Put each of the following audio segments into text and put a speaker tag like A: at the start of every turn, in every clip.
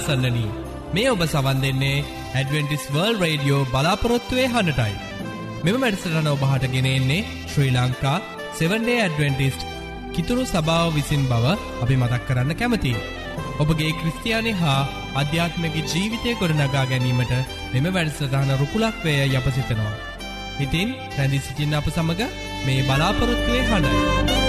A: දයාබරාසන්නනී මේ ඔබ සවන් දෙන්නේ ඇඩවෙන්ටිස් වර්ල් රේඩියෝ බලාපොරොත්තුවය හඬටයි. මෙම මැඩසටන ඔබහට ගෙනෙන්නේ ශ්‍රී ලංකා 7ඩේ ඇඩවෙන්ටිස්ට් කිතුරු සභාව විසින් බව අපි මතක් කරන්න කැමති. ඔබගේ ක්‍රස්තියානි හා අධ්‍යාත්මක ජීවිතය ගොඩනගා ගැනීමට මෙම වැඩසටහන රුකුලක් වේය යප සිතනවා. ඉතින් රැදි සිටින්න අප සමඟ මේ බලාපොරොත්තුවේ හඬයි.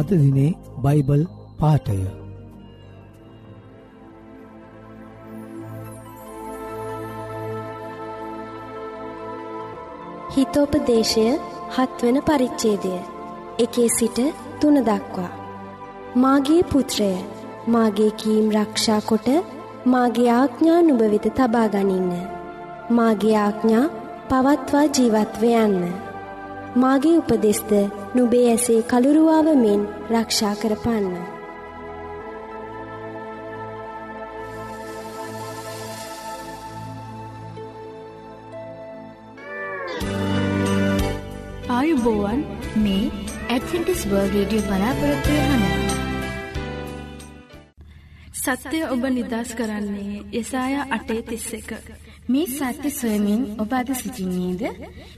B: අද දිනේ බයිබල් පාටය
C: හිතෝපදේශය හත්වන පරිච්ඡේදය. එකේ සිට තුන දක්වා. මාගේ පුත්‍රය මාගේ කීම් රක්ෂා කොට මාගේ ආඥා නුඹ වෙත තබා ගනින්න. මාගේ ආඥා පවත්වා ජීවත්ව යන්න. මාගේ උපදෙස්ද නුබේ ඇසේ කළුරුවාව මෙන් රක්ෂා කරපන්න
D: ආයුබෝවන් මේ ඇඩවෙන්ටිස් වර්ල් රේඩියෝ බලාපොරොත්තුවය හඬ. සත්‍යය ඔබ නිදස් කරන්නේ යසායා අටේ තිස්ස එක.
E: මේ සත්‍ය සොයමින් ඔබ අද සිසිින්නේද?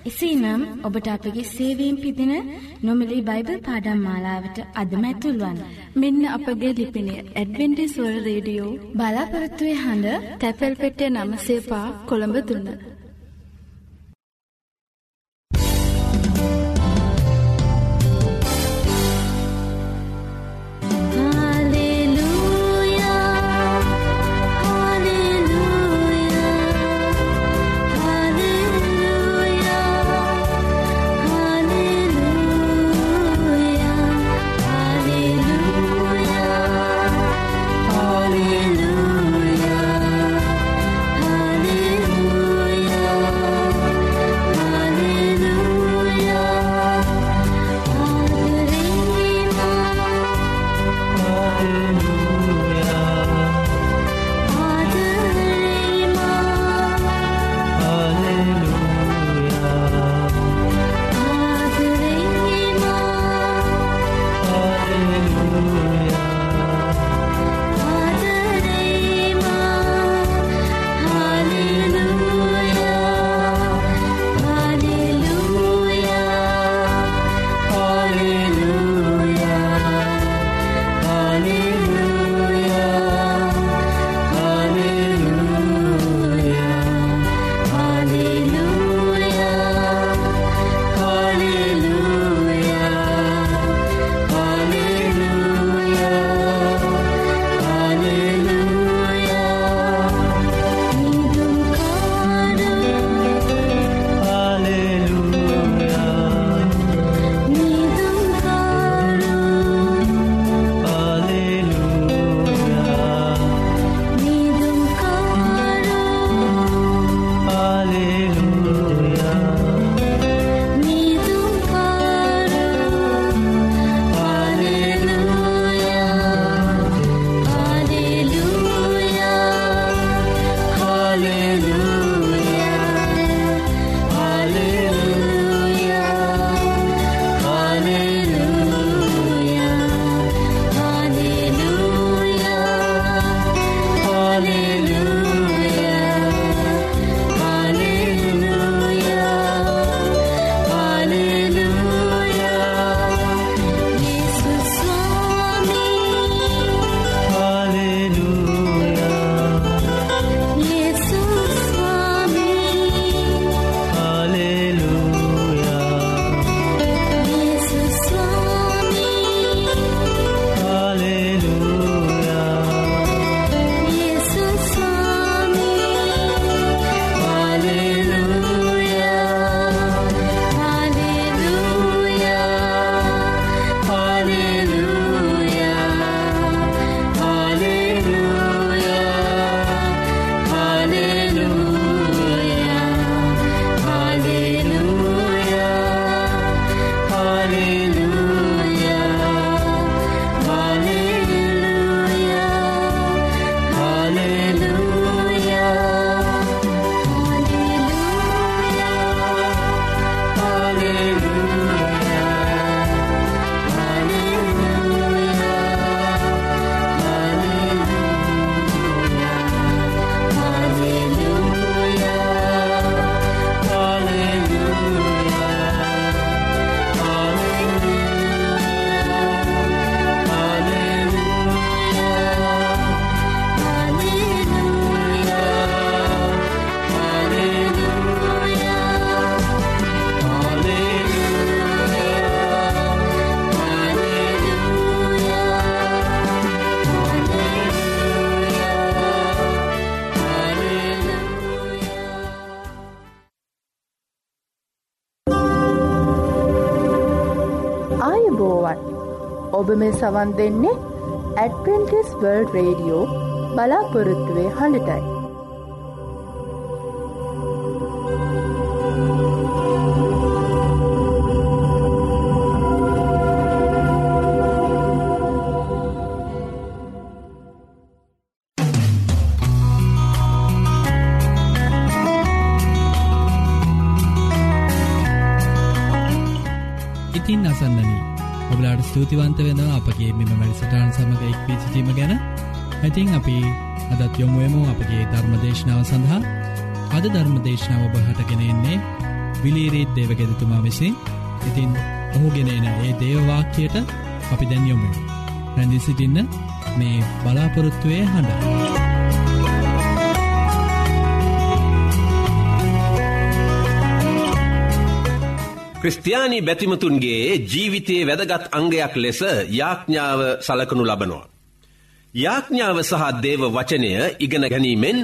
E: එසේනම් ඔබට අපගේ සේවීම් පිදින නොමිලි බයිබල් පාඩම් මාලාවට අදමැතුල්වන්.
D: මෙන්න අපගේ ලිපිනය ඇඩවෙන්ටිස් වර්ල් රේඩියෝ
E: බලාපොරොත්තුවේ හඬ
D: තැපැල් පෙටේ නම සේපා කොළඹ දුන්න.
F: ඔබ මේ සවන් දෙන්නේ ඇඩවෙන්ටිස් වර්ල්ඩ් රේඩියෝ බලාපොරොත්තුවේ හඬටයි.
A: ඇතින් අපි අදත් යොමුුවම අපගේ ධර්මදේශනාව සඳහා අද ධර්මදේශනාව ඔබහටගෙනෙන්නේ විලීරීත් දේවගෙදතුමා විසින් ඉතින් ඔහුගෙනන ඒ දේවවාක්‍යයට අපි දැන් යොමු රැඳි සිටින්න මේ බලාපොරොත්තුවය හඬ.
G: ක්‍රස්තියානි බැතිමතුන්ගේ ජීවිතයේ වැදගත් අංගයක් ලෙස යාඥාව සලකනු ලබනවා. යාඥාව සහ දේව වචනය ඉගෙන ගැනීමෙන්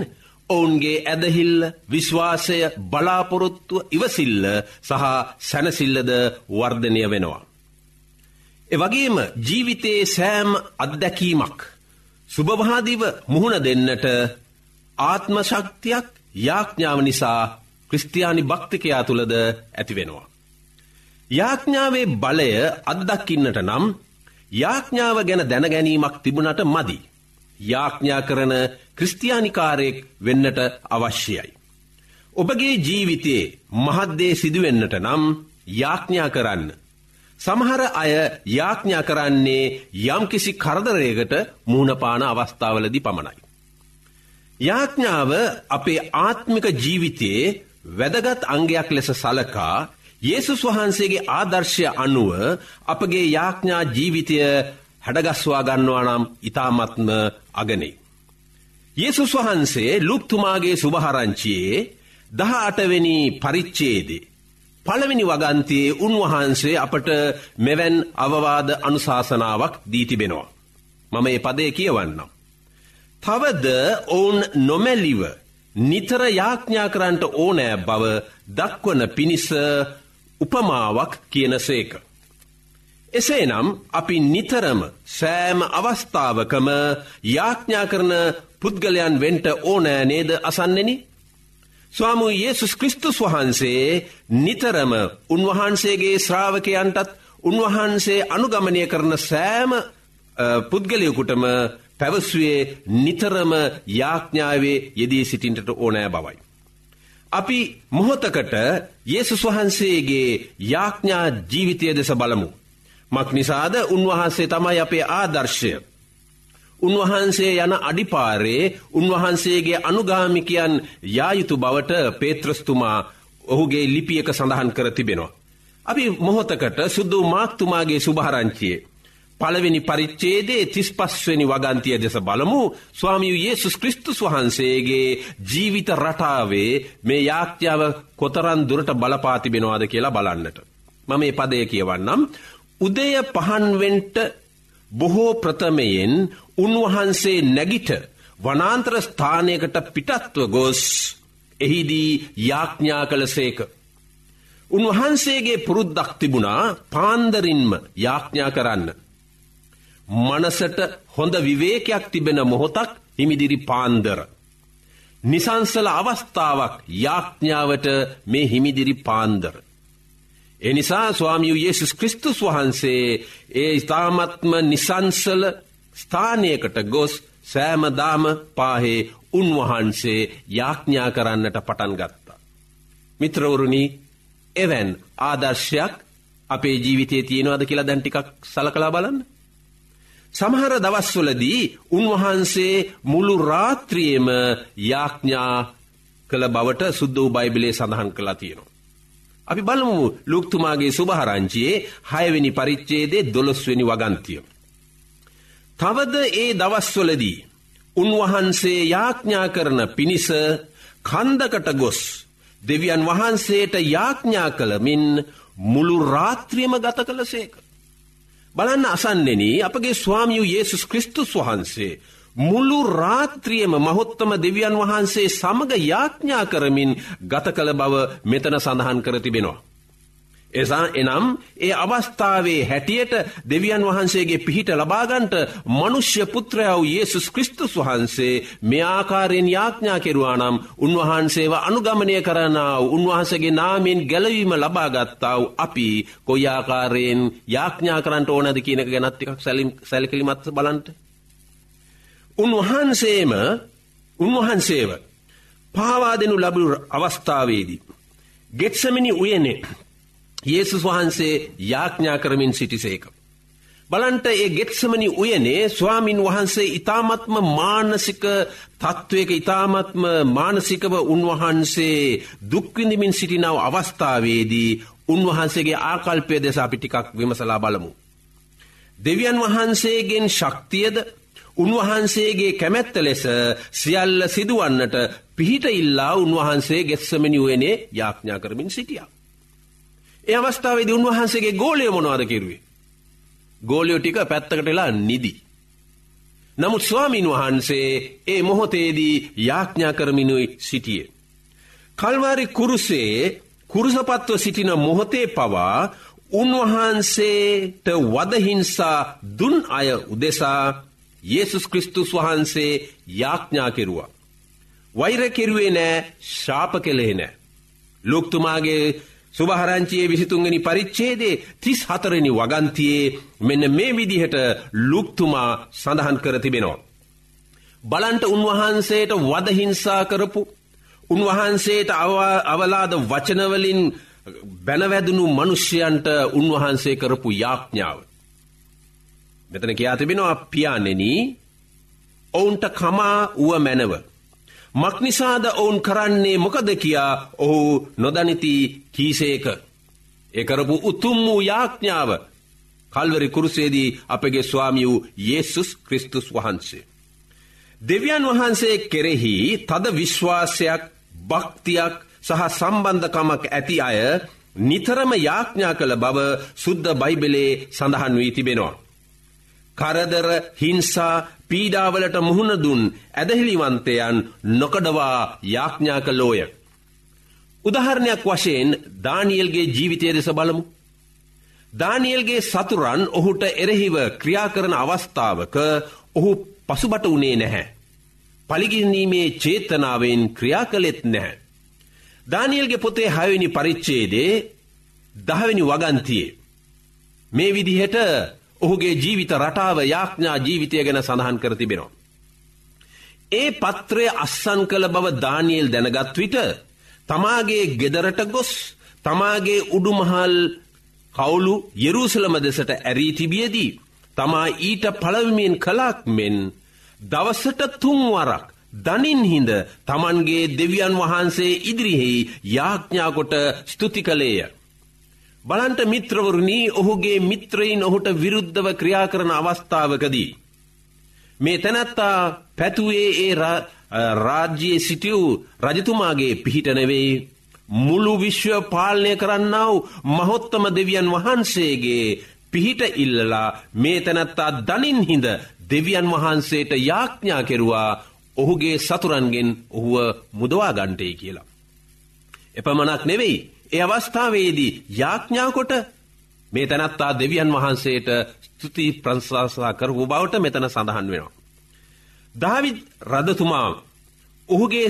G: ඔවුන්ගේ ඇදහිල්ල විශ්වාසය බලාපොරොත්තුව ඉවසිල්ල සහ සැනසිල්ලද වර්ධනය වෙනවා. එවගේම ජීවිතයේ සෑම් අත්දැකීමක්. සුභවාදිව මුහුණ දෙන්නට ආත්මශක්තියක් යාඥාව නිසා ක්‍රස්තියානි භක්තිකයා තුළද ඇතිවෙනවා. යාඥාවේ බලය අත්දක්කින්නට නම් යාඥාව ගැන දැනගැනීමක් තිබුණට මදි. යාඥා කරන ක්‍රස්තියානිකාරයෙක් වෙන්නට අවශ්‍යයි. ඔබගේ ජීවිතයේ මහද්දේ සිදුවෙන්නට නම් යාඥා කරන්න. සමහර අය යාඥා කරන්නේ යම්කිසි කරදරයකට මූුණපාන අවස්ථාවලදි පමණයි. යාඥාව අපේ ආත්මික ජීවිතයේ වැදගත් අංගයක් ලෙස සලකා යේසුස් වහන්සේගේ ආදර්ශය අනුව අපගේ යාඥා ජීවිතය හැඩගස්වා ගන්නවා නම් ඉතාමත්ම අගනේ. යේසුස් වහන්සේ ලුක්තුමාගේ සුභහරංචියයේ දහ අටවෙනි පරිච්චේදේ. පළවෙනි වගන්තයේ උන්වහන්සේ අපට මෙවැන් අවවාද අනුශාසනාවක් දීතිබෙනවා. මම ඒ පදය කියවන්නම්. තවද ඔවුන් නොමැලිව නිතර යාඥා කරන්ට ඕනෑ බව දක්වන පිණිස උපමාවක් කියන සේක. එසේනම් අපි නිතරම සෑම අවස්ථාවකම යාඥා කරන පුද්ගලයන් වෙන්ට ඕනෑ නේද අසන්නෙනි. ස්වාමු යේසුස් කෘස්තුස් වහන්සේ නිතරම උන්වහන්සේගේ ශ්‍රාවකයන්ටත් උන්වහන්සේ අනුගමනය කරන සෑම පුද්ගලයකුටම පැවස්වේ නිතරම යාඥාවේ යෙදී සිටින්ට ඕනෑ බවයි. අපි මොහොතකට යේසුස් වහන්සේගේ යාඥා ජීවිතය දෙස බලමු. මක් නිසාද උන්වහන්සේ තමයි අපේ ආදර්ශය. උන්වහන්සේ යන අඩිපාරේ උන්වහන්සේගේ අනුගාමිකයන් යායුතු බවට පේත්‍රස්තුමා ඔහුගේ ලිපියක සඳහන් කර තිබෙනවා. අපි මොහොතකට සුද්දු මාක්තුමාගේ සුභහරංචියේ පළවෙනි පරිච්චේදේ තිස් පස්වනි වගන්තිය දෙස බලමු ස්වාමියු යේසුස් කෘස්තුස් වහන්සේගේ ජීවිත රටාවේ මේ යාක්්‍යාව කොතරන් දුරට බලපාතිබෙනවාද කියලා බලන්නට. මම මේ පදය කියවන්නම්. උදය පහන්වෙන්ට බොහෝ ප්‍රථමයෙන් උන්වහන්සේ නැගිට වනාන්ත්‍ර ස්ථානයකට පිටත්ව ගොස් එහිදී යාඥා කළ සේක. උන්වහන්සේගේ පුරුද්දක් තිබුණා පාන්දරින්ම යාඥා කරන්න. මනසට හොඳ විවේකයක් තිබෙන මොහොතක් හිමිදිරි පාන්දර. නිසංසල අවස්ථාවක් යාඥාවට මේ හිමිදිරි පාන්දර. එනිසා ස්වාමියු යේසුස් කෘස්තුස් වහන්සේ ඒ ඉතාමත්ම නිසංසල ස්ථානයකට ගොස් සෑමදාම පාහේ උන්වහන්සේ යාඥා කරන්නට පටන් ගත්තා. මිත්‍රවරුණි එවැන් ආදර්ශයක් අපේ ජීවිතය තියෙනවාද කියලා දැන්ටිකක් සලකලා බලන්න. සමහර දවස්වලදී උන්වහන්සේ මුළු රාත්‍රියම යාඥා කළ බවට සුද්ද වූ බයිබිලේ සඳහන් කලා තියෙනවා. අපි බලමු ලුක්තුමාගේ සුභහරංචියයේ හයවෙනි පරිච්චේදේ දොළොස්වෙනි වගන්තිය. තවද ඒ දවස්වලදී උන්වහන්සේ යාඥා කරන පිණිස කන්දකට ගොස් දෙවියන් වහන්සේට යාඥා කළමින් මුළු රාත්‍රියම ගත කළ සේක. බලන්න අසන්නෙන අපගේ ස්වාමියු යේසුස් කෘස්තුස් වහන්සේ. මුළු රාත්‍රියම මහොත්තම දෙවියන් වහන්සේ සමඟ යාඥා කරමින් ගත කළ බව මෙතන සඳහන් කර තිබෙනවා. එසා එනම් ඒ අවස්ථාවේ හැටියට දෙවියන් වහන්සේගේ පිහිට ලබාගන්ට මනුෂ්‍ය පුත්‍රයාව යේසුස් ක්‍රිස්තුස් වහන්සේ මෙආකාරයෙන් යාඥා කෙරුවා නම් උන්වහන්සේව අනුගමනය කරනාව උන්වහන්සගේ නාමෙන් ගැලවීම ලබාගත්තාව අපි කොයිආකාරයෙන් යාඥා කරන්නට ඕනද කියනක ගැනත්තිකක් සැලිම් සැලකිලිමත් බලන්ට. උන්වහන්සේම උන්වහන්සේව පාවාදනු ලබු අවස්ථාවේදී. ගෙත්සමිනි උයනේ යේසුස් වහන්සේ යාඥා කරමින් සිටිසේක. බලන්ට ඒ ගෙත්සමනි උයනේ ස්වාමින් වහන්සේ ඉතාමත්ම මානසික තත්ත්වයක ඉතාමත්ම මානසිකව උන්වහන්සේ දුක්විඳමින් සිටිනාව අවස්ථාවේදී උන්වහන්සේගේ ආකල්පය දෙස අපි ටිකක් විමසලා බලමු. දෙවියන් වහන්සේගෙන් ශක්තියද උන්වහන්සේගේ කැමැත්ත ලෙස සියල්ල සිදුවන්නට පිහිට ඉල්ලා උන්වහන්සේ ගෙත්සමනි වයනේ යාඥා කරමින් සිටියා. ඒ අවස්ථාවේදී උන්වහන්සේගේ ගෝලය මොනවාද කිරුවේ. ගෝලයෝ ටික පැත්තකටලා නිදි. නමුත් ස්වාමීන් වහන්සේ ඒ මොහොතේදී යාඥා කරමිනුයි සිටියේ. කල්වාරි කුරුසේ කුරුසපත්ව සිටින මොහොතේ පවා උන්වහන්සේට වදහිංසා දුන් අය උදෙසා යේසුස් කෘස්තුස් වහන්සේ යාඥා කෙරුවා. වෛර කෙරුවේ නෑ ශාප කෙලෙහෙ නෑ. ලොක්තුමාගේ සුභහරංචියයේ විසිතුන්ගනි පරිච්චේදේ තිස් හතරනි වගන්තියේ මෙන්න මේ විදිහට ලුක්තුමා සඳහන් කර තිබෙනවා. බලන්ට උන්වහන්සේට වදහිංසා කරපු උන්වහන්සේට අවලාද වචනවලින් බැනවැදනු මනුෂ්‍යයන්ට උන්වහන්සේ කරපු යාඥාව. මෙතන කියා තිබෙනවා පියානෙන ඔවුන්ට කමා වුව මැනව. මක්නිසාද ඔවුන් කරන්නේ මොකද කියා ඔහු නොදනිති කීසේක. එකරපු උතුම් වූ යාඥාව කල්වරි කුරුසේදී අපගේ ස්වාමි වූ යේසුස් ක්‍රිස්තුස් වහන්සේ. දෙවියන් වහන්සේ කෙරෙහි තද විශ්වාසයක් භක්තියක් සහ සම්බන්ධකමක් ඇති අය නිතරම යාඥා කළ බව සුද්ද බයිබෙලේ සඳහන් වී තිබෙනවා. කරදර හිංසා පීඩාවලට මුහුණදුන් ඇදහිලිවන්තයන් නොකඩවා යාඥා කලෝය. උදහරණයක් වශයෙන් දානියල්ගේ ජීවිතය දෙස බලමු. දානියල්ගේ සතුරන් ඔහුට එරෙහිව ක්‍රියා කරන අවස්ථාවක ඔහු පසුබට වනේ නැහැ. පලිගිනීමේ චේතනාවෙන් ක්‍රියා කළෙත් නැහැ. දානියල්ගේ පොතේ හයවනි පරිච්චේදේ දහවැනි වගන්තියේ. මේ විදිහට ඔහුගේ ජීවිත රටාව යාඥා ජීවිතය ගැන සඳහන් කර තිබෙනවා. ඒ පත්‍රය අස්සන් කළ බව දානියල් දැනගත් විට තමාගේ ගෙදරට ගොස් තමාගේ උඩුමහල් කවුලු යෙරූසලම දෙසට ඇරී තිබියදී. තමා ඊට පළවමින් කලාක් මෙන් දවසට තුන්වරක් දනින් හිඳ තමන්ගේ දෙවියන් වහන්සේ ඉදිරිහෙහි යාඥාකොට ස්තුති කළේය. බලන්ට මිත්‍රවරුණී ඔහුගේ මිත්‍රයින් ඔහුට විරුද්ධව ක්‍රියා කරන අවස්ථාවකදී. මේ තැනැත්තා පැතුවේ ඒ රාජ්‍යයේ සිටියව් රජතුමාගේ පිහිටනවෙයි මුළු විශ්ව පාලනය කරන්නාව මහොත්තම දෙවියන් වහන්සේගේ පිහිට ඉල්ලලා මේ තැනැත්තා දනින් හිඳ දෙවියන් වහන්සේට යාඥා කෙරුවා ඔහුගේ සතුරන්ගෙන් ඔහුව මුදවා ගන්ටේ කියලා. එපමනක් නෙවෙයි ඒ අවස්ථාවේදී යාඥාකොට මේ තැනත්තා දෙවියන් වහන්සේට ස්තුති ප්‍රංශාසා කරපු බවට මෙතන සඳහන් වෙනවා. දවිත් රදතුමා ඔහුගේ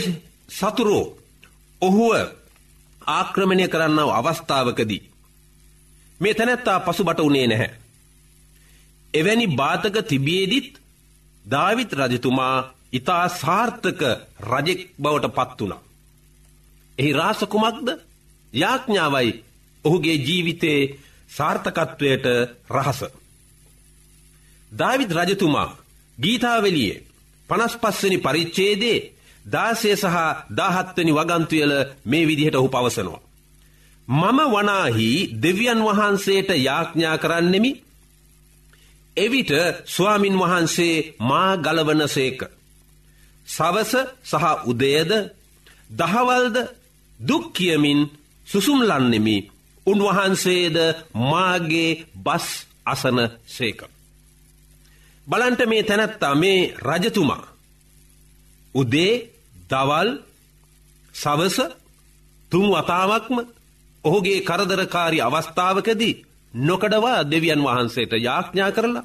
G: සතුරෝ ඔහුව ආක්‍රමණය කරන්නාව අවස්ථාවකදී. මේ තැනැත්තා පසුබට වනේ නැහැ. එවැනි බාතක තිබියේදිත් ධවිත් රජතුමා ඉතා සාර්ථක රජෙක් බවට පත් වුණ. එහි රාසකුමක්ද යාඥාවයි ඔහුගේ ජීවිතයේ සාර්ථකත්වයට රහස. දවිත් රජතුමා ගීතාවලියේ පනස් පස්සනි පරිච්චේදේ දාසය සහ දාහත්වනි වගන්තුයල මේ විදිහට ඔහු පවසනවා. මම වනාහි දෙවියන් වහන්සේට යාඥා කරන්නෙමි එවිට ස්වාමින් වහන්සේ මා ගලවන සේක. සවස සහ උදයද දහවල්ද දුක්කියමින් සුසුම්ලන්නෙමි උන්වහන්සේද මාගේ බස් අසන සේක. බලන්ට මේ තැනැත්තා මේ රජතුමා. උදේ දවල් සවස තුන් වතාවක්ම ඔහුගේ කරදරකාරි අවස්ථාවකදී නොකඩවා දෙවියන් වහන්සේට යාඥා කරලා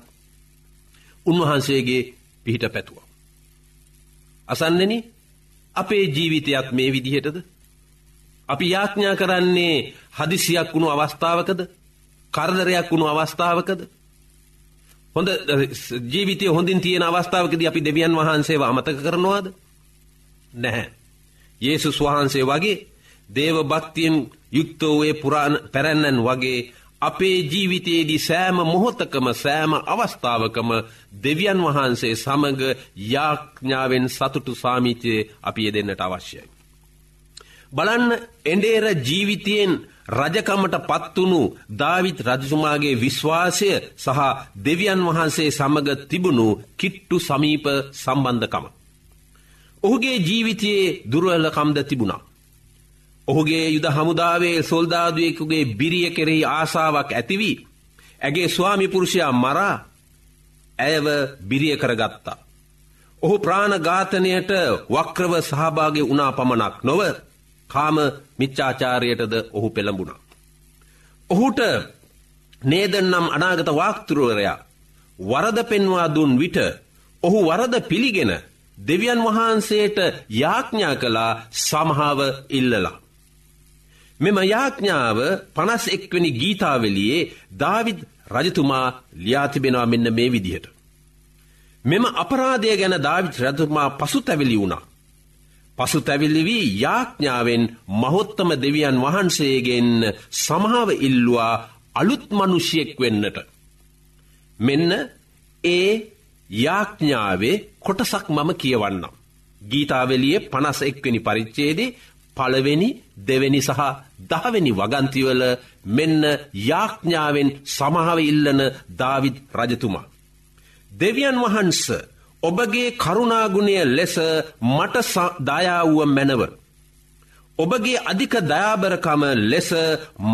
G: උන්වහන්සේගේ පිහිට පැතුව. අසන්නෙන අපේ ජීවිතයක් මේ විදිහටද. අපි යාඥා කරන්නේ හදිසියක් වුණු අවස්ථාවකද කරදරයක් වුණු අවස්ථාවකද. හොඳ ජීවිතය හොඳින් තියෙන අවස්ථාවකද අපි දෙවියන් වහන්සේව අමතක කරනවාද. නැහැ. යේසුස් වහන්සේ වගේ දේව භක්තියෙන් යුක්තෝවේ පුරාණ පැරැන්නන් වගේ අපේ ජීවිතයේදී සෑම මොහොතකම සෑම අවස්ථාවකම දෙවියන් වහන්සේ සමඟ යාඥාවෙන් සතුටු සාමිචයේ අපි දෙන්නට අවශ්‍යයි. බලන්න එඩේර ජීවිතයෙන් රජකමට පත්වුණු ධවිත් රජතුමාගේ විශ්වාසය සහ දෙවියන් වහන්සේ සමඟ තිබුණු කිට්ටු සමීප සම්බන්ධකම. ඔහුගේ ජීවිතයේ දුරුවලකම්ද තිබුණා. ඔහුගේ යුද හමුදාවේ සොල්දාදුවෙකුගේ බිරිය කෙරෙහි ආසාාවක් ඇතිවී. ඇගේ ස්වාමිපුරුෂයා මරා ඇයව බිරිය කරගත්තා. ඔහු ප්‍රාණඝාතනයට වක්‍රව සහභාගය වනා පමණක් නොව කාම මිච්චාචාරයටද ඔහු පෙළඹුණා. ඔහුට නේදන්නම් අනාගත වාක්තුරුවරයා වරද පෙන්වා දුන් විට ඔහු වරද පිළිගෙන දෙවියන් වහන්සේට යාඥා කලා සමහාව ඉල්ලලා. මෙම යාඥාව පනස් එක්වනි ගීතාවලියේ දාවිද් රජතුමා ලියාතිබෙනවා මෙන්න මේ විදිහට. මෙම අපරාධය ගැන දාවිත් රජතුමා පසු තැවිලි වුණා. පසු තැවිලි වී යාඥාවෙන් මහොත්තම දෙවියන් වහන්සේගෙන් සමහාව ඉල්ලවා අලුත් මනුෂ්‍යයෙක් වෙන්නට. මෙන්න ඒ යාඥාවේ කොටසක් මම කියවන්නම්. ගීතාවලියේ පනස එක්වනි පරිච්චේදේ පළවෙනි දෙවැනි සහ දහවෙනි වගන්තිවල මෙන්න යාඥාවෙන් සමහව ඉල්ලන දාවිත් රජතුමා. දෙවියන් වහන්ස ඔබගේ කරුණාගුණය ලෙස මට දයාවුව මැනව. ඔබගේ අධික දයාබරකම ලෙස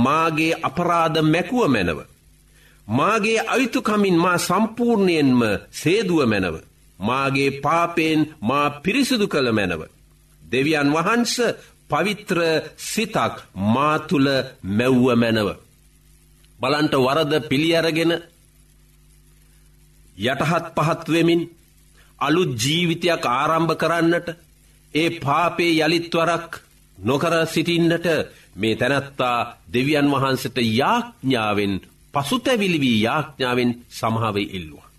G: මාගේ අපරාධ මැකුව මැනව. මාගේ අයුතුකමින් මා සම්පූර්ණයෙන්ම සේදුව මැනව. මාගේ පාපයෙන් මා පිරිසිදු කළ මැනව. දෙවියන් වහන්ස පවිත්‍ර සිතක් මාතුල මැව්ව මැනව. බලන්ට වරද පිළියරගෙන යටහත් පහත්වෙමින් අලුත් ජීවිතයක් ආරම්භ කරන්නට ඒ පාපේ යළිත්වරක් නොකර සිටින්නට මේ තැනැත්තා දෙවියන් වහන්සට යාඥාවෙන් පසුතැවිලිවී යාඥාවෙන් සමහාවේ ඉල්ලවා.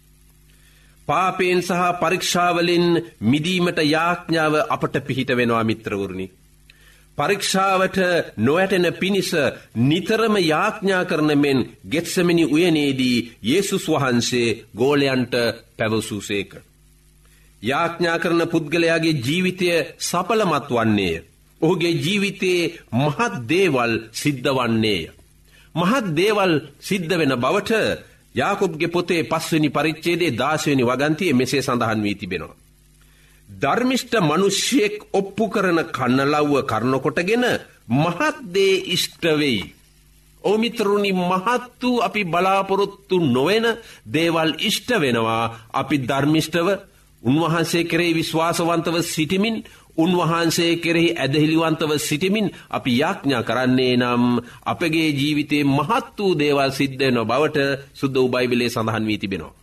G: පාපයෙන් සහ පරීක්ෂාවලින් මිදීමට යාඥාව අපට පිහිට වෙනවා මිත්‍රවරුණි. පරීක්ෂාවට නොවැටෙන පිණිස නිතරම යාඥා කරන මෙන් ගෙත්සමිනි උයනේදී යේසුස් වහන්සේ ගෝලයන්ට පැවසූසේක. යාඥා කරන පුද්ගලයාගේ ජීවිතය සපලමත් වන්නේය. ඔහුගේ ජීවිතයේ මහත් දේවල් සිද්ධ වන්නේය. මහත් දේවල් සිද්ධ වෙන බවට යාකුබ්ගේ පොතේ පස්වනි පරිච්චේදේ දාශවනි වගන්තිය මෙසේ සඳහන් වී තිබෙනවා. ධර්මිෂ්ට මනුෂ්‍යයෙක් ඔප්පු කරන කන්නලව්ව කරනකොටගෙන මහත්දේ ඉෂ්ටවෙයි. ඕමිතරුණි මහත් වූ අපි බලාපොරොත්තු නොවෙන දේවල් ඉෂ්ට වෙනවා අපි ධර්මිෂ්ටව උන්වහන්සේ කරේ විශ්වාසවන්තව සිටිමින් උන්වහන්සේ කෙරෙහි ඇදහිලිවන්තව සිටිමින් අපි යාඥා කරන්නේ නම් අපගේ ජීවිතේ මහත් වූ දේවල් සිද්ධ නො බවට සුද්ද උබයිවිලේ සඳහන් වී තිබෙනවා.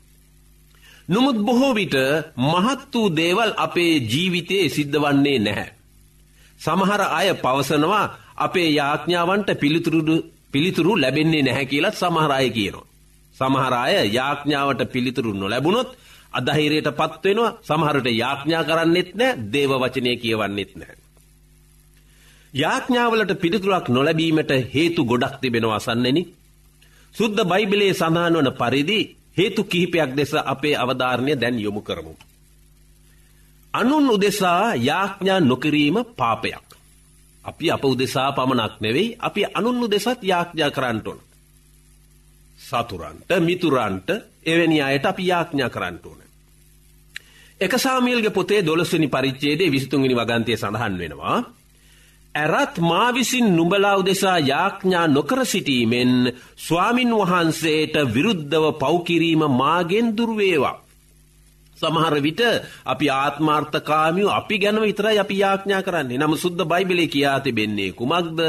G: නොමුත් බොහෝ විට මහත් වූ දේවල් අපේ ජීවිතයේ සිද්ධ වන්නේ නැහැ. සමහර අය පවසනවා අපේ යාඥාවන්ට පිළිතුරු ලැබෙන්නේ නැහැ කියලත් සමහරය කියනවා. සමහර අය යාඥාවට පිළිතුරු නොලැබුණොත් අදහිරයට පත්වෙනවා සමහරට යාඥා කරන්නෙත් නෑ දේව වචනය කියවන්නෙත් නෑ. යාඥාවලට පිළිතුරක් නොලැබීමට හේතු ගොඩක් තිබෙනවා අසන්නෙන. සුද්ද බයිබිලේ සඳහන් වන පරිදි හේතු කිහිපයක් දෙස අපේ අවධාරණය දැන් යොමු කරමු. අනුන් උදෙසා යාඥා නොකිරීම පාපයක්. අපි අප උදෙසා පමණක් නෙවෙයි අපි අනුන් උදෙසත් යාඥා කරන්නටොන. සතුරන්ට මිතුරන්ට එවැනි අයට අපි යාඥා කරන්නට ඕන. එක සාමියල්ගේ පොතේ දොළස්වනි පරිච්චේදේ විසිතුන්ගනි වගන්තය සඳහන් වෙනවා. ඇරත් මා විසින් නුඹලා උදෙසා යාඥා නොකර සිටීමෙන් ස්වාමින් වහන්සේට විරුද්ධව පෞකිරීම මාගෙන් දුර්වේවා. සමහර විට අපි ආත්මාර්ථකාමියෝ අපි ගැනව විතරයි අපි යාඥා කරන්නේ නම සුද්ද බයිබලේ කියා තිබෙන්නේ කුමක්ද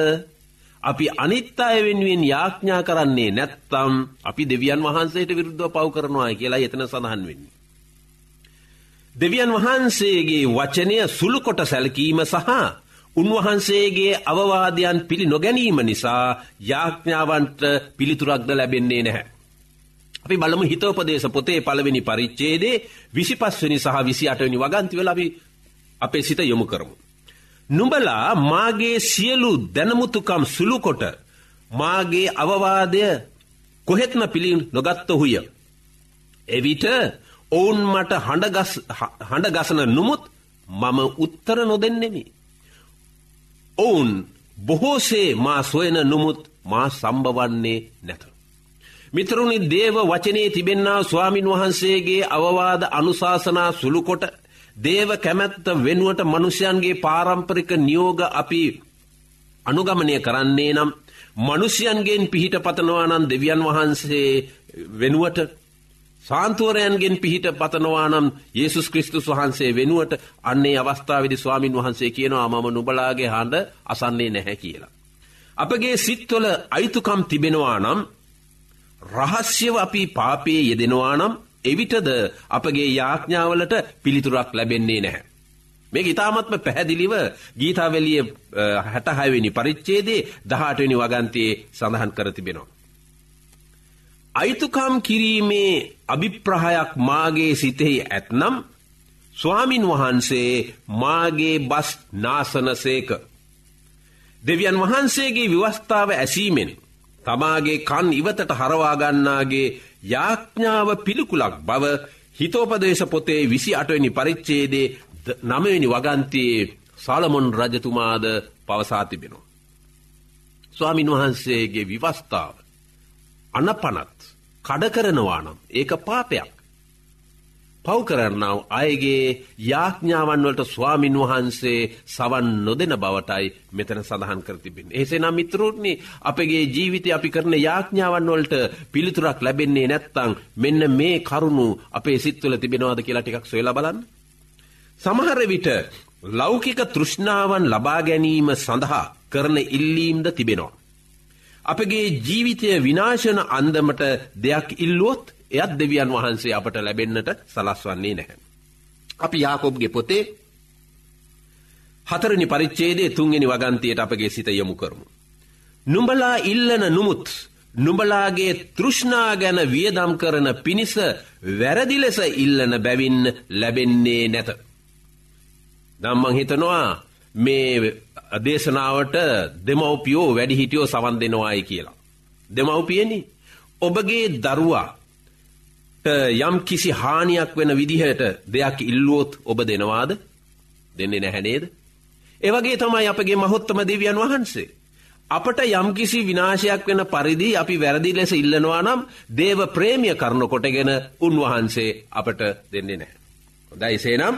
G: අපි අනිත් අය වෙනුවෙන් යාඥා කරන්නේ නැත්තම් අපි දෙවියන් වහන්සේට විරුද්ධව පව් කරනවා කියලා එතන සඳහන් වෙන්නේ. දෙවියන් වහන්සේගේ වචනය සුළුකොට සැලකීම සහ උන්වහන්සේගේ අවවාදයන් පිළි නොගැනීම නිසා යාඥාවන්ට පිළිතුරක්ද ලැබෙන්නේ නැහැ. අපි බලමු හිතෝපදේශ පොතේ පළවෙනි පරිච්චේදේ විසිපස්වනි සහ විසි අටවනි වගන්තිවල අපි අපේ සිත යොමු කරමු. නුඹලා මාගේ සියලු දැනමුතුකම් සුළුකොට මාගේ අවවාදය කොහෙත්ම පිළි නොගත්තොහුය. එවිට ඔවුන් මට හඬගසන නුමුත් මම උත්තර නොදෙන්නෙමි. ඔවුන් බොහෝසේ මා සොයන නුමුත් මා සම්බවන්නේ නැත. මිතරුණි දේව වචනයේ තිබෙන්න්නා ස්වාමින් වහන්සේගේ අවවාද අනුශාසනා සුළුකොට දේව කැමැත්ත වෙනුවට මනුෂ්‍යයන්ගේ පාරම්පරික නියෝග අපි අනුගමනය කරන්නේ නම් මනුෂ්‍යයන්ගෙන් පිහිට පතනවානන් දෙවියන් වහන්සේ වෙනුවට සාන්තුවරයන්ගෙන් පිහිට පතනවානම් ඒසුස් කෘස්තුස් වහන්සේ වෙනුවට අන්නේ අවස්ථාවදි ස්වාමින් වහන්සේ කියනවා මම නුබලාගේ හඬ අසන්නේ නැහැ කියලා. අපගේ සිත්වල අයිතුකම් තිබෙනවා නම් රහස්‍යව අපි පාපයේ යෙදෙනවා නම් එවිටද අපගේ යාඥාවලට පිළිතුරක් ලැබෙන්නේ නැහැ. මේ ඉතාමත්ම පැහැදිලිව ගීතාවලිය හැටහයවෙනි පරිච්චේදේ දහටනි වගන්තයේ සඳහන් කර තිබෙනවා. අයිතුකම් කිරීමේ අභිප්‍රහයක් මාගේ සිතෙහි ඇත්නම් ස්වාමින් වහන්සේ මාගේ බස් නාසනසේක. දෙවියන් වහන්සේගේ විවස්ථාව ඇසීමෙන් තමාගේ කන් ඉවතට හරවාගන්නාගේ යාඥාව පිළිකුලක් බව හිතෝපදේශ පොතේ විසි අටවනි පරිච්චේදේ නමවෙනි වගන්තයේ සාලමොන් රජතුමාද පවසාතිබෙනවා. ස්වාමින් වහන්සේගේ විවස්ථාව අනපනත් කඩකරනවා නම් ඒක පාපයක්. පව් කරන්නාව අයගේ යාඥාවන් වලට ස්වාමින් වහන්සේ සවන් නොදෙන බවටයි මෙතන සඳහන් කර තිබෙන. එසේ නම් මිත්‍රෝත්නි අපගේ ජීවිතය අපි කරන යාඥාවන් වලට පිළිතුරක් ලැබෙන්නේ නැත්තං මෙන්න මේ කරුණු අපේ සිත්වල තිබෙනවාද කියලා ටිකක් සොයලා බලන්න. සමහර විට ලෞකික තෘෂ්ණාවන් ලබා ගැනීම සඳහා කරන ඉල්ලීම්ද තිබෙනවා. අපගේ ජීවිතය විනාශන අන්දමට දෙයක් ඉල්ලුවොත් එයත් දෙවියන් වහන්සේ අපට ලැබෙන්න්නට සලස්වන්නේ නැහැ. අපි යාකොබ්ගේ පොතේ හතරනි පරිච්චේදේ තුන්ගෙන වගන්තයට අපගේ සිත යොමු කරමු. නුඹලා ඉල්ලන නුමුත් නුඹලාගේ තෘෂ්ණා ගැන වියදම් කරන පිණිස වැරදි ලෙස ඉල්ලන බැවින්න ලැබෙන්නේ නැත. දම්මං හිතනවා මේ දේශනාවට දෙමවපියෝ වැඩිහිටියෝ සවන් දෙනවායි කියලා. දෙමවපියනි ඔබගේ දරුවා යම් කිසි හානියක් වෙන විදිහට දෙයක් ඉල්ලුවොත් ඔබ දෙනවාද දෙන්නේ නැහැනේද. ඒවගේ තමයි අපගේ මහොත්තම දෙවියන් වහන්සේ. අපට යම්කිසි විනාශයක් වෙන පරිදි අපි වැරදි ලෙස ඉල්ලනවා නම් දේව ප්‍රේමිය කරන කොටගෙන උන්වහන්සේ අපට දෙන්නේ නැහැ. හොදයිසේනම්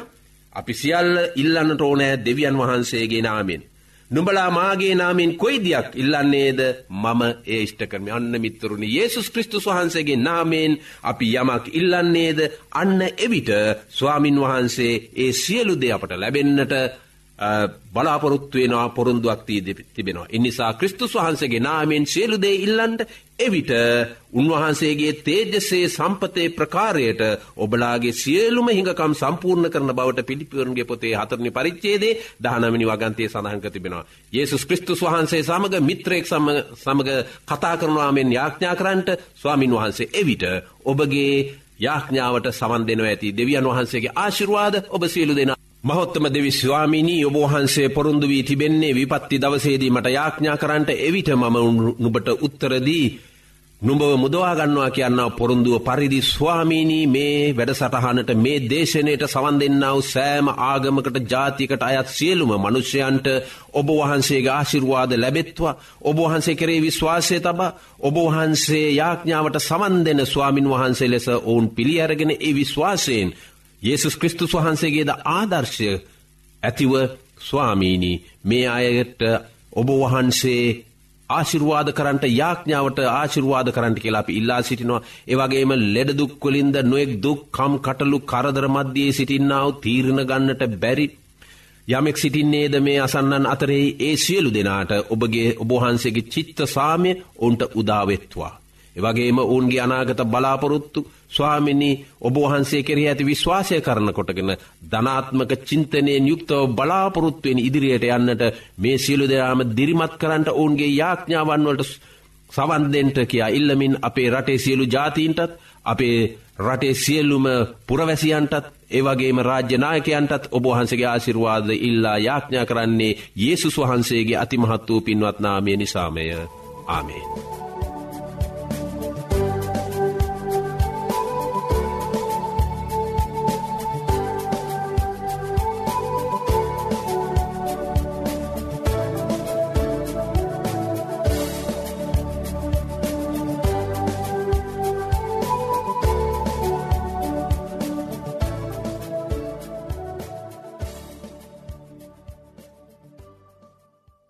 G: අපි සියල්ල ඉල්ලන්නට ඕනෑ දෙවියන් වහන්සේගේ නාමෙන්. නුඹලා මාගේ නාමෙන් කොයි දෙයක් ඉල්ලන්නේද? මම ඒ ඉෂ්ට කරම. අන්න මිත්තුරුණි ඒසුස් kristus වහන්සේගේ නාමෙන් අපි යමක් ඉල්ලන්නේද? අන්න එවිට ස්වාමින් වහන්සේ ඒ සියලු දේ අපට ලැබෙන්නට බලාපොරොත්තුවෙනවා පොරුන්දුවක් තිබෙනවා. එනිසා ක්‍රිස්තුස් වහන්සේගේ නාමෙන් සියලුදේ ඉල්ලන්ට එවිට උන්වහන්සේගේ තේජසේ සම්පතේ ප්‍රකාරයට ඔබලාගේ සියලුම හිඟකම් සම්පූර්ණ කරන බවට පිළිපිවරුන්ගේ පොතේ හතරනි පරිච්චේදේ දහනමිනි වගන්තය සඳහන් තිබෙනවා. ඒසුස් ක්‍රිස්තුස් වහන්සේ සමඟ මිත්‍රයෙක් සමඟ කතා කරනවාමෙන් යාඥා කරන්ට ස්වාමින් වහන්සේ එවිට ඔබගේ යාඥාවට සවන් දෙනව ඇති දෙවියන් වහන්සේගේ ආශිරවාද ඔබ සියලු දෙෙන මහොත්තම දෙවි ස්වාමිනී ඔබහන්සේ පොරුන්දු වී තිබෙන්නේ විපත්ති දවසේදී මට යාඥා කරන්නට එවිට මම නුබට උත්තරදී නුඹව මුදවාගන්නවා කියන්නාව පොරුන්දුව පරිදි ස්වාමීනී මේ වැඩසටහනට මේ දේශනයට සවන් දෙන්නාව සෑම ආගමකට ජාතිකට අයත් සියලුම මනුෂ්‍යයන්ට ඔබ වහන්සේගේ ආශිර්වාද ලැබෙත්වා. ඔබ වහන්සේ කරේ විශ්වාසය තබ ඔබ වහන්සේ යාඥාවට සවන් දෙන ස්වාමින් වහන්සේ ලෙස ඔවුන් පිළිඅරගෙන ඒ විශ්වාසයෙන් ඒසුස් කෘස්තුස් වහන්සේගේද ආදර්ශය ඇතිව ස්වාමීණී මේ අයට ඔබ වහන්සේ ආශිර්වාද කරන්ට යාඥාවට ආශිර්වාද කරන්ට කියලා අපි ඉල්ලා සිටිනවා ඒවගේම ලෙඩදුක්වලින්ද නොෙක් දුක් කම් කටලු කරදර මධ්‍යයේ සිටින්නාව තීරණ ගන්නට බැරි යමෙක් සිටින්නේද මේ අසන්නන් අතරෙහි ඒ සියලු දෙනාට ඔබගේ ඔබහන්සේගේ චිත්ත සාමය ඔවුන්ට උදාවෙත්වා. එවගේම ඔවුන්ගේ අනාගත බලාපොරොත්තු ස්වාමිනි ඔබහන්සේ කෙරෙහි ඇති විශ්වාසය කරන කොටගෙන ධනාත්මක චින්තනයෙන් යුක්තව බලාපොරොත්තුවෙන් ඉදිරියට යන්නට මේ සියලු දෙනාම දිරිමත් කරන්නට ඔවුන්ගේ යාඥාවන්වලට සවන්දෙන්ට කියා ඉල්ලමින් අපේ රටේ සියලු ජාතීන්ටත් අපේ රටේ සියල්ලුම පුරවැසියන්ටත් ඒවගේම රාජ්‍යනායකයන්ටත් ඔබහන්සගේ ආසිරවාද ඉල්ලා යාඥා කරන්නේ යේසුස් වහන්සේගේ අතිමහත් වූ පින්වත්නාමය නිසාමය ආමේ.